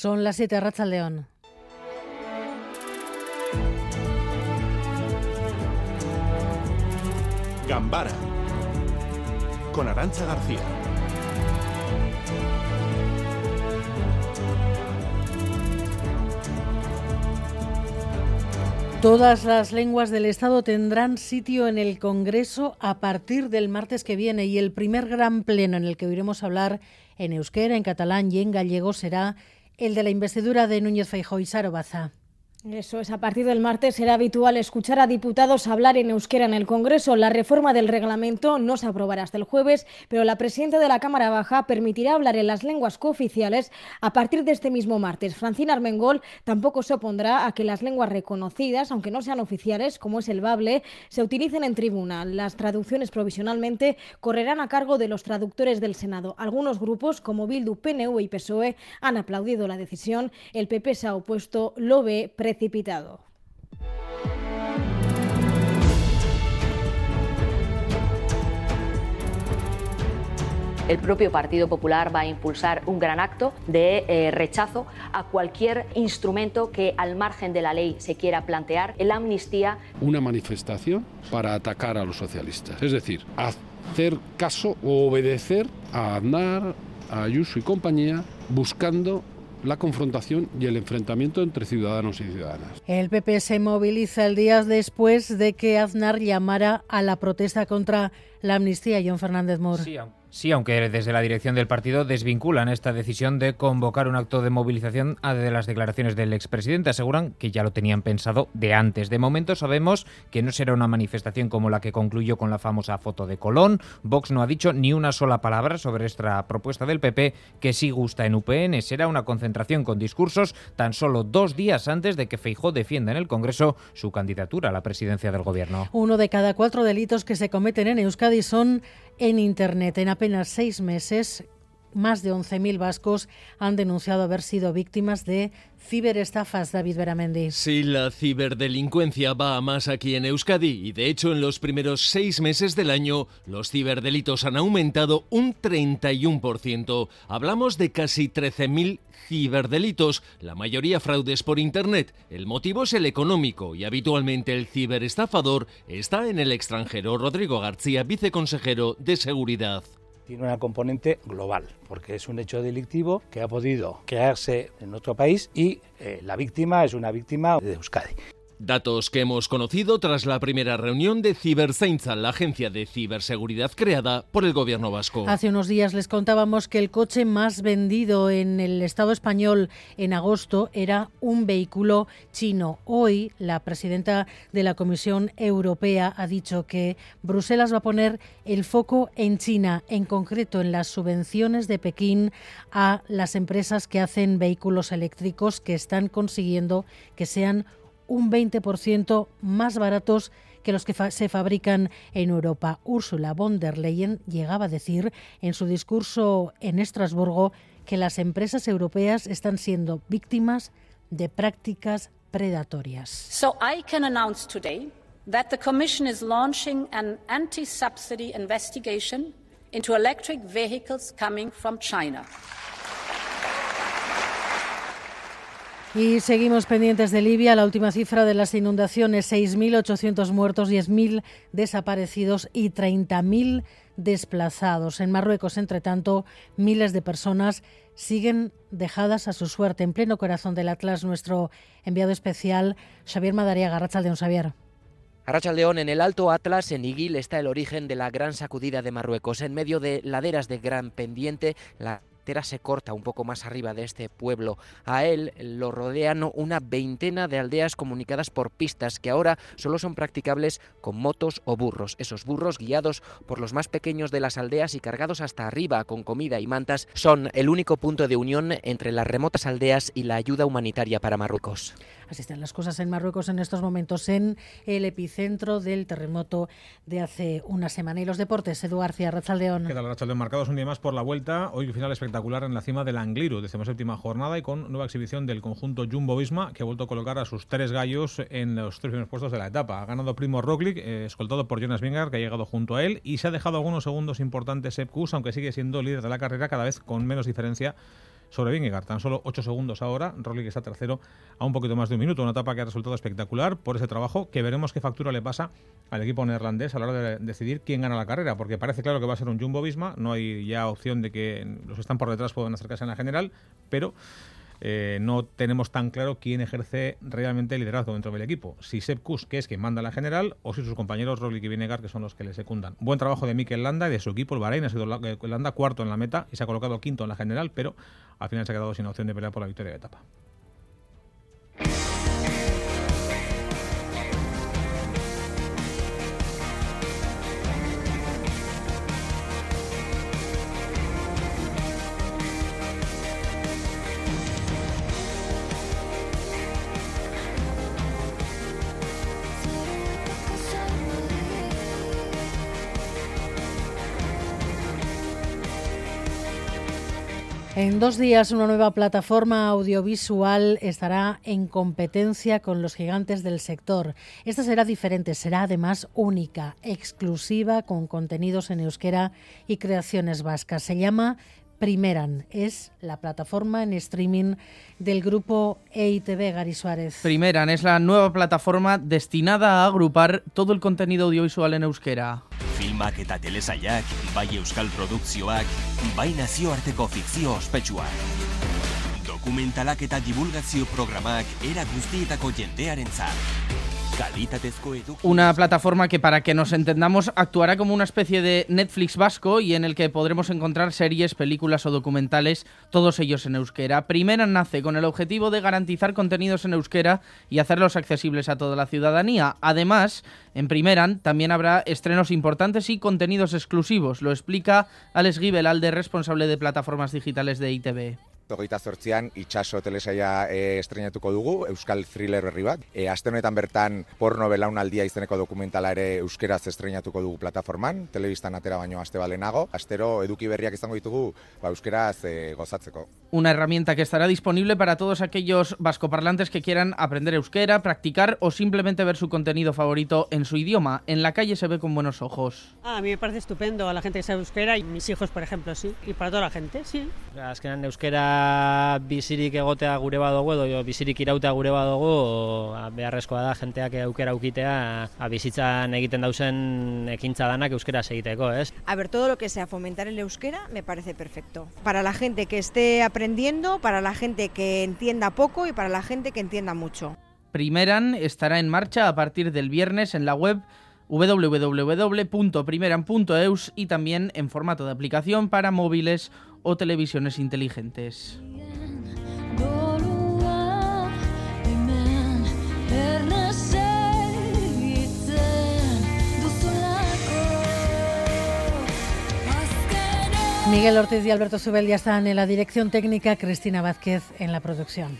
Son las 7 Racha León. Gambara con Arancha García. Todas las lenguas del Estado tendrán sitio en el Congreso a partir del martes que viene y el primer gran pleno en el que oiremos hablar en euskera, en catalán y en gallego será el de la investidura de Núñez Feijóo y Saro Baza. Eso es, a partir del martes será habitual escuchar a diputados hablar en euskera en el Congreso. La reforma del reglamento no se aprobará hasta el jueves, pero la presidenta de la Cámara Baja permitirá hablar en las lenguas cooficiales a partir de este mismo martes. Francina Armengol tampoco se opondrá a que las lenguas reconocidas, aunque no sean oficiales, como es el bable, se utilicen en tribuna. Las traducciones provisionalmente correrán a cargo de los traductores del Senado. Algunos grupos, como Bildu, PNV y PSOE, han aplaudido la decisión. El PP se ha opuesto, lo ve precipitado. El propio Partido Popular va a impulsar un gran acto de eh, rechazo a cualquier instrumento que al margen de la ley se quiera plantear. El amnistía. Una manifestación para atacar a los socialistas. Es decir, hacer caso o obedecer a Aznar, a Ayuso y compañía buscando la confrontación y el enfrentamiento entre ciudadanos y ciudadanas. El PP se moviliza el día después de que Aznar llamara a la protesta contra la amnistía. John Fernández Mor. Sí, aunque desde la dirección del partido desvinculan esta decisión de convocar un acto de movilización de las declaraciones del expresidente. Aseguran que ya lo tenían pensado de antes. De momento sabemos que no será una manifestación como la que concluyó con la famosa foto de Colón. Vox no ha dicho ni una sola palabra sobre esta propuesta del PP, que sí gusta en UPN. Será una concentración con discursos tan solo dos días antes de que Feijó defienda en el Congreso su candidatura a la presidencia del Gobierno. Uno de cada cuatro delitos que se cometen en Euskadi son en Internet. En apenas seis meses, más de 11.000 vascos han denunciado haber sido víctimas de ciberestafas, David Beramendi. Sí, la ciberdelincuencia va a más aquí en Euskadi y de hecho en los primeros seis meses del año los ciberdelitos han aumentado un 31%. Hablamos de casi 13.000 ciberdelitos, la mayoría fraudes por Internet. El motivo es el económico y habitualmente el ciberestafador está en el extranjero. Rodrigo García, viceconsejero de Seguridad tiene una componente global, porque es un hecho delictivo que ha podido crearse en otro país y eh, la víctima es una víctima de Euskadi. Datos que hemos conocido tras la primera reunión de Cibersainza, la agencia de ciberseguridad creada por el gobierno vasco. Hace unos días les contábamos que el coche más vendido en el Estado español en agosto era un vehículo chino. Hoy la presidenta de la Comisión Europea ha dicho que Bruselas va a poner el foco en China, en concreto en las subvenciones de Pekín a las empresas que hacen vehículos eléctricos que están consiguiendo que sean un 20% más baratos que los que se fabrican en Europa. Ursula von der Leyen llegaba a decir en su discurso en Estrasburgo que las empresas europeas están siendo víctimas de prácticas predatorias. So I can announce today that the Commission is launching an anti-subsidy investigation into electric vehicles coming from China. Y seguimos pendientes de Libia. La última cifra de las inundaciones, 6.800 muertos, 10.000 desaparecidos y 30.000 desplazados. En Marruecos, entre tanto, miles de personas siguen dejadas a su suerte. En pleno corazón del Atlas, nuestro enviado especial, Xavier Madariaga. Rachaldeón, Xavier. León, en el Alto Atlas, en Iguil, está el origen de la gran sacudida de Marruecos. En medio de laderas de gran pendiente, la se corta un poco más arriba de este pueblo. A él lo rodean una veintena de aldeas comunicadas por pistas que ahora solo son practicables con motos o burros. Esos burros guiados por los más pequeños de las aldeas y cargados hasta arriba con comida y mantas son el único punto de unión entre las remotas aldeas y la ayuda humanitaria para Marruecos. Así están las cosas en Marruecos en estos momentos, en el epicentro del terremoto de hace una semana. Y los deportes, Eduardo García, Rachaldeón. ¿Qué tal, Rachaldeón? Marcados un día más por la vuelta. Hoy final espectacular en la cima del Angliru, séptima jornada y con nueva exhibición del conjunto Jumbo-Visma, que ha vuelto a colocar a sus tres gallos en los tres primeros puestos de la etapa. Ha ganado Primo Roglic, eh, escoltado por Jonas Vingegaard, que ha llegado junto a él, y se ha dejado algunos segundos importantes Sepp aunque sigue siendo líder de la carrera cada vez con menos diferencia sobre Vingegaard. Tan solo 8 segundos ahora, Roglic está tercero a un poquito más de un minuto. Una etapa que ha resultado espectacular por ese trabajo, que veremos qué factura le pasa al equipo neerlandés a la hora de decidir quién gana la carrera, porque parece claro que va a ser un Jumbo-Visma, no hay ya opción de que los que están por detrás puedan acercarse en la general, pero eh, no tenemos tan claro quién ejerce realmente el liderazgo dentro del equipo. Si Sepp Kuss, que es quien manda la general, o si sus compañeros Roglic y Vinegar, que son los que le secundan. Buen trabajo de Mikel Landa y de su equipo, el Bahrein. Ha sido eh, Landa cuarto en la meta y se ha colocado quinto en la general, pero al final se ha quedado sin opción de pelear por la victoria de etapa. En dos días una nueva plataforma audiovisual estará en competencia con los gigantes del sector. Esta será diferente, será además única, exclusiva, con contenidos en euskera y creaciones vascas. Se llama Primeran. Es la plataforma en streaming del grupo EITB Gary Suárez. Primeran es la nueva plataforma destinada a agrupar todo el contenido audiovisual en euskera. Filmak eta telesailak, bai euskal produkzioak, bai nazioarteko fikzio ospetsuak. Dokumentalak eta divulgazio programak era guztietako jendearentzat. Una plataforma que, para que nos entendamos, actuará como una especie de Netflix vasco y en el que podremos encontrar series, películas o documentales, todos ellos en euskera. Primera nace con el objetivo de garantizar contenidos en euskera y hacerlos accesibles a toda la ciudadanía. Además, en Primeran también habrá estrenos importantes y contenidos exclusivos. Lo explica Alex Gibelalde, responsable de plataformas digitales de ITV. Hogeita zortzian itxaso telesaia e, estrenatuko dugu, Euskal Thriller berri bat. E, Aste honetan bertan porno belaunaldia izeneko dokumentala ere euskeraz estrenatuko dugu plataforman, telebistan atera baino aste balenago. Astero eduki berriak izango ditugu ba, euskeraz e, gozatzeko. Una herramienta que estará disponible para todos aquellos vascoparlantes que quieran aprender euskera, practicar o simplemente ver su contenido favorito en su idioma. En la calle se ve con buenos ojos. Ah, a mí me parece estupendo a la gente que sabe euskera y mis hijos, por ejemplo, sí. Y para toda la gente, sí. Es que bizirik egotea gure badugu edo bizirik irautea gure badugu beharrezkoa da jenteak aukera ukitea a, bizitzan egiten dausen ekintza danak euskera egiteko, ¿es? A ver, todo lo que sea fomentar el euskera me parece perfecto. Para la gente que esté aprendiendo, para la gente que entienda poco y para la gente que entienda mucho. Primeran estará en marcha a partir del viernes en la web www.primeran.eus y también en formato de aplicación para móviles o televisiones inteligentes. Miguel Ortiz y Alberto Subel ya están en la dirección técnica, Cristina Vázquez en la producción.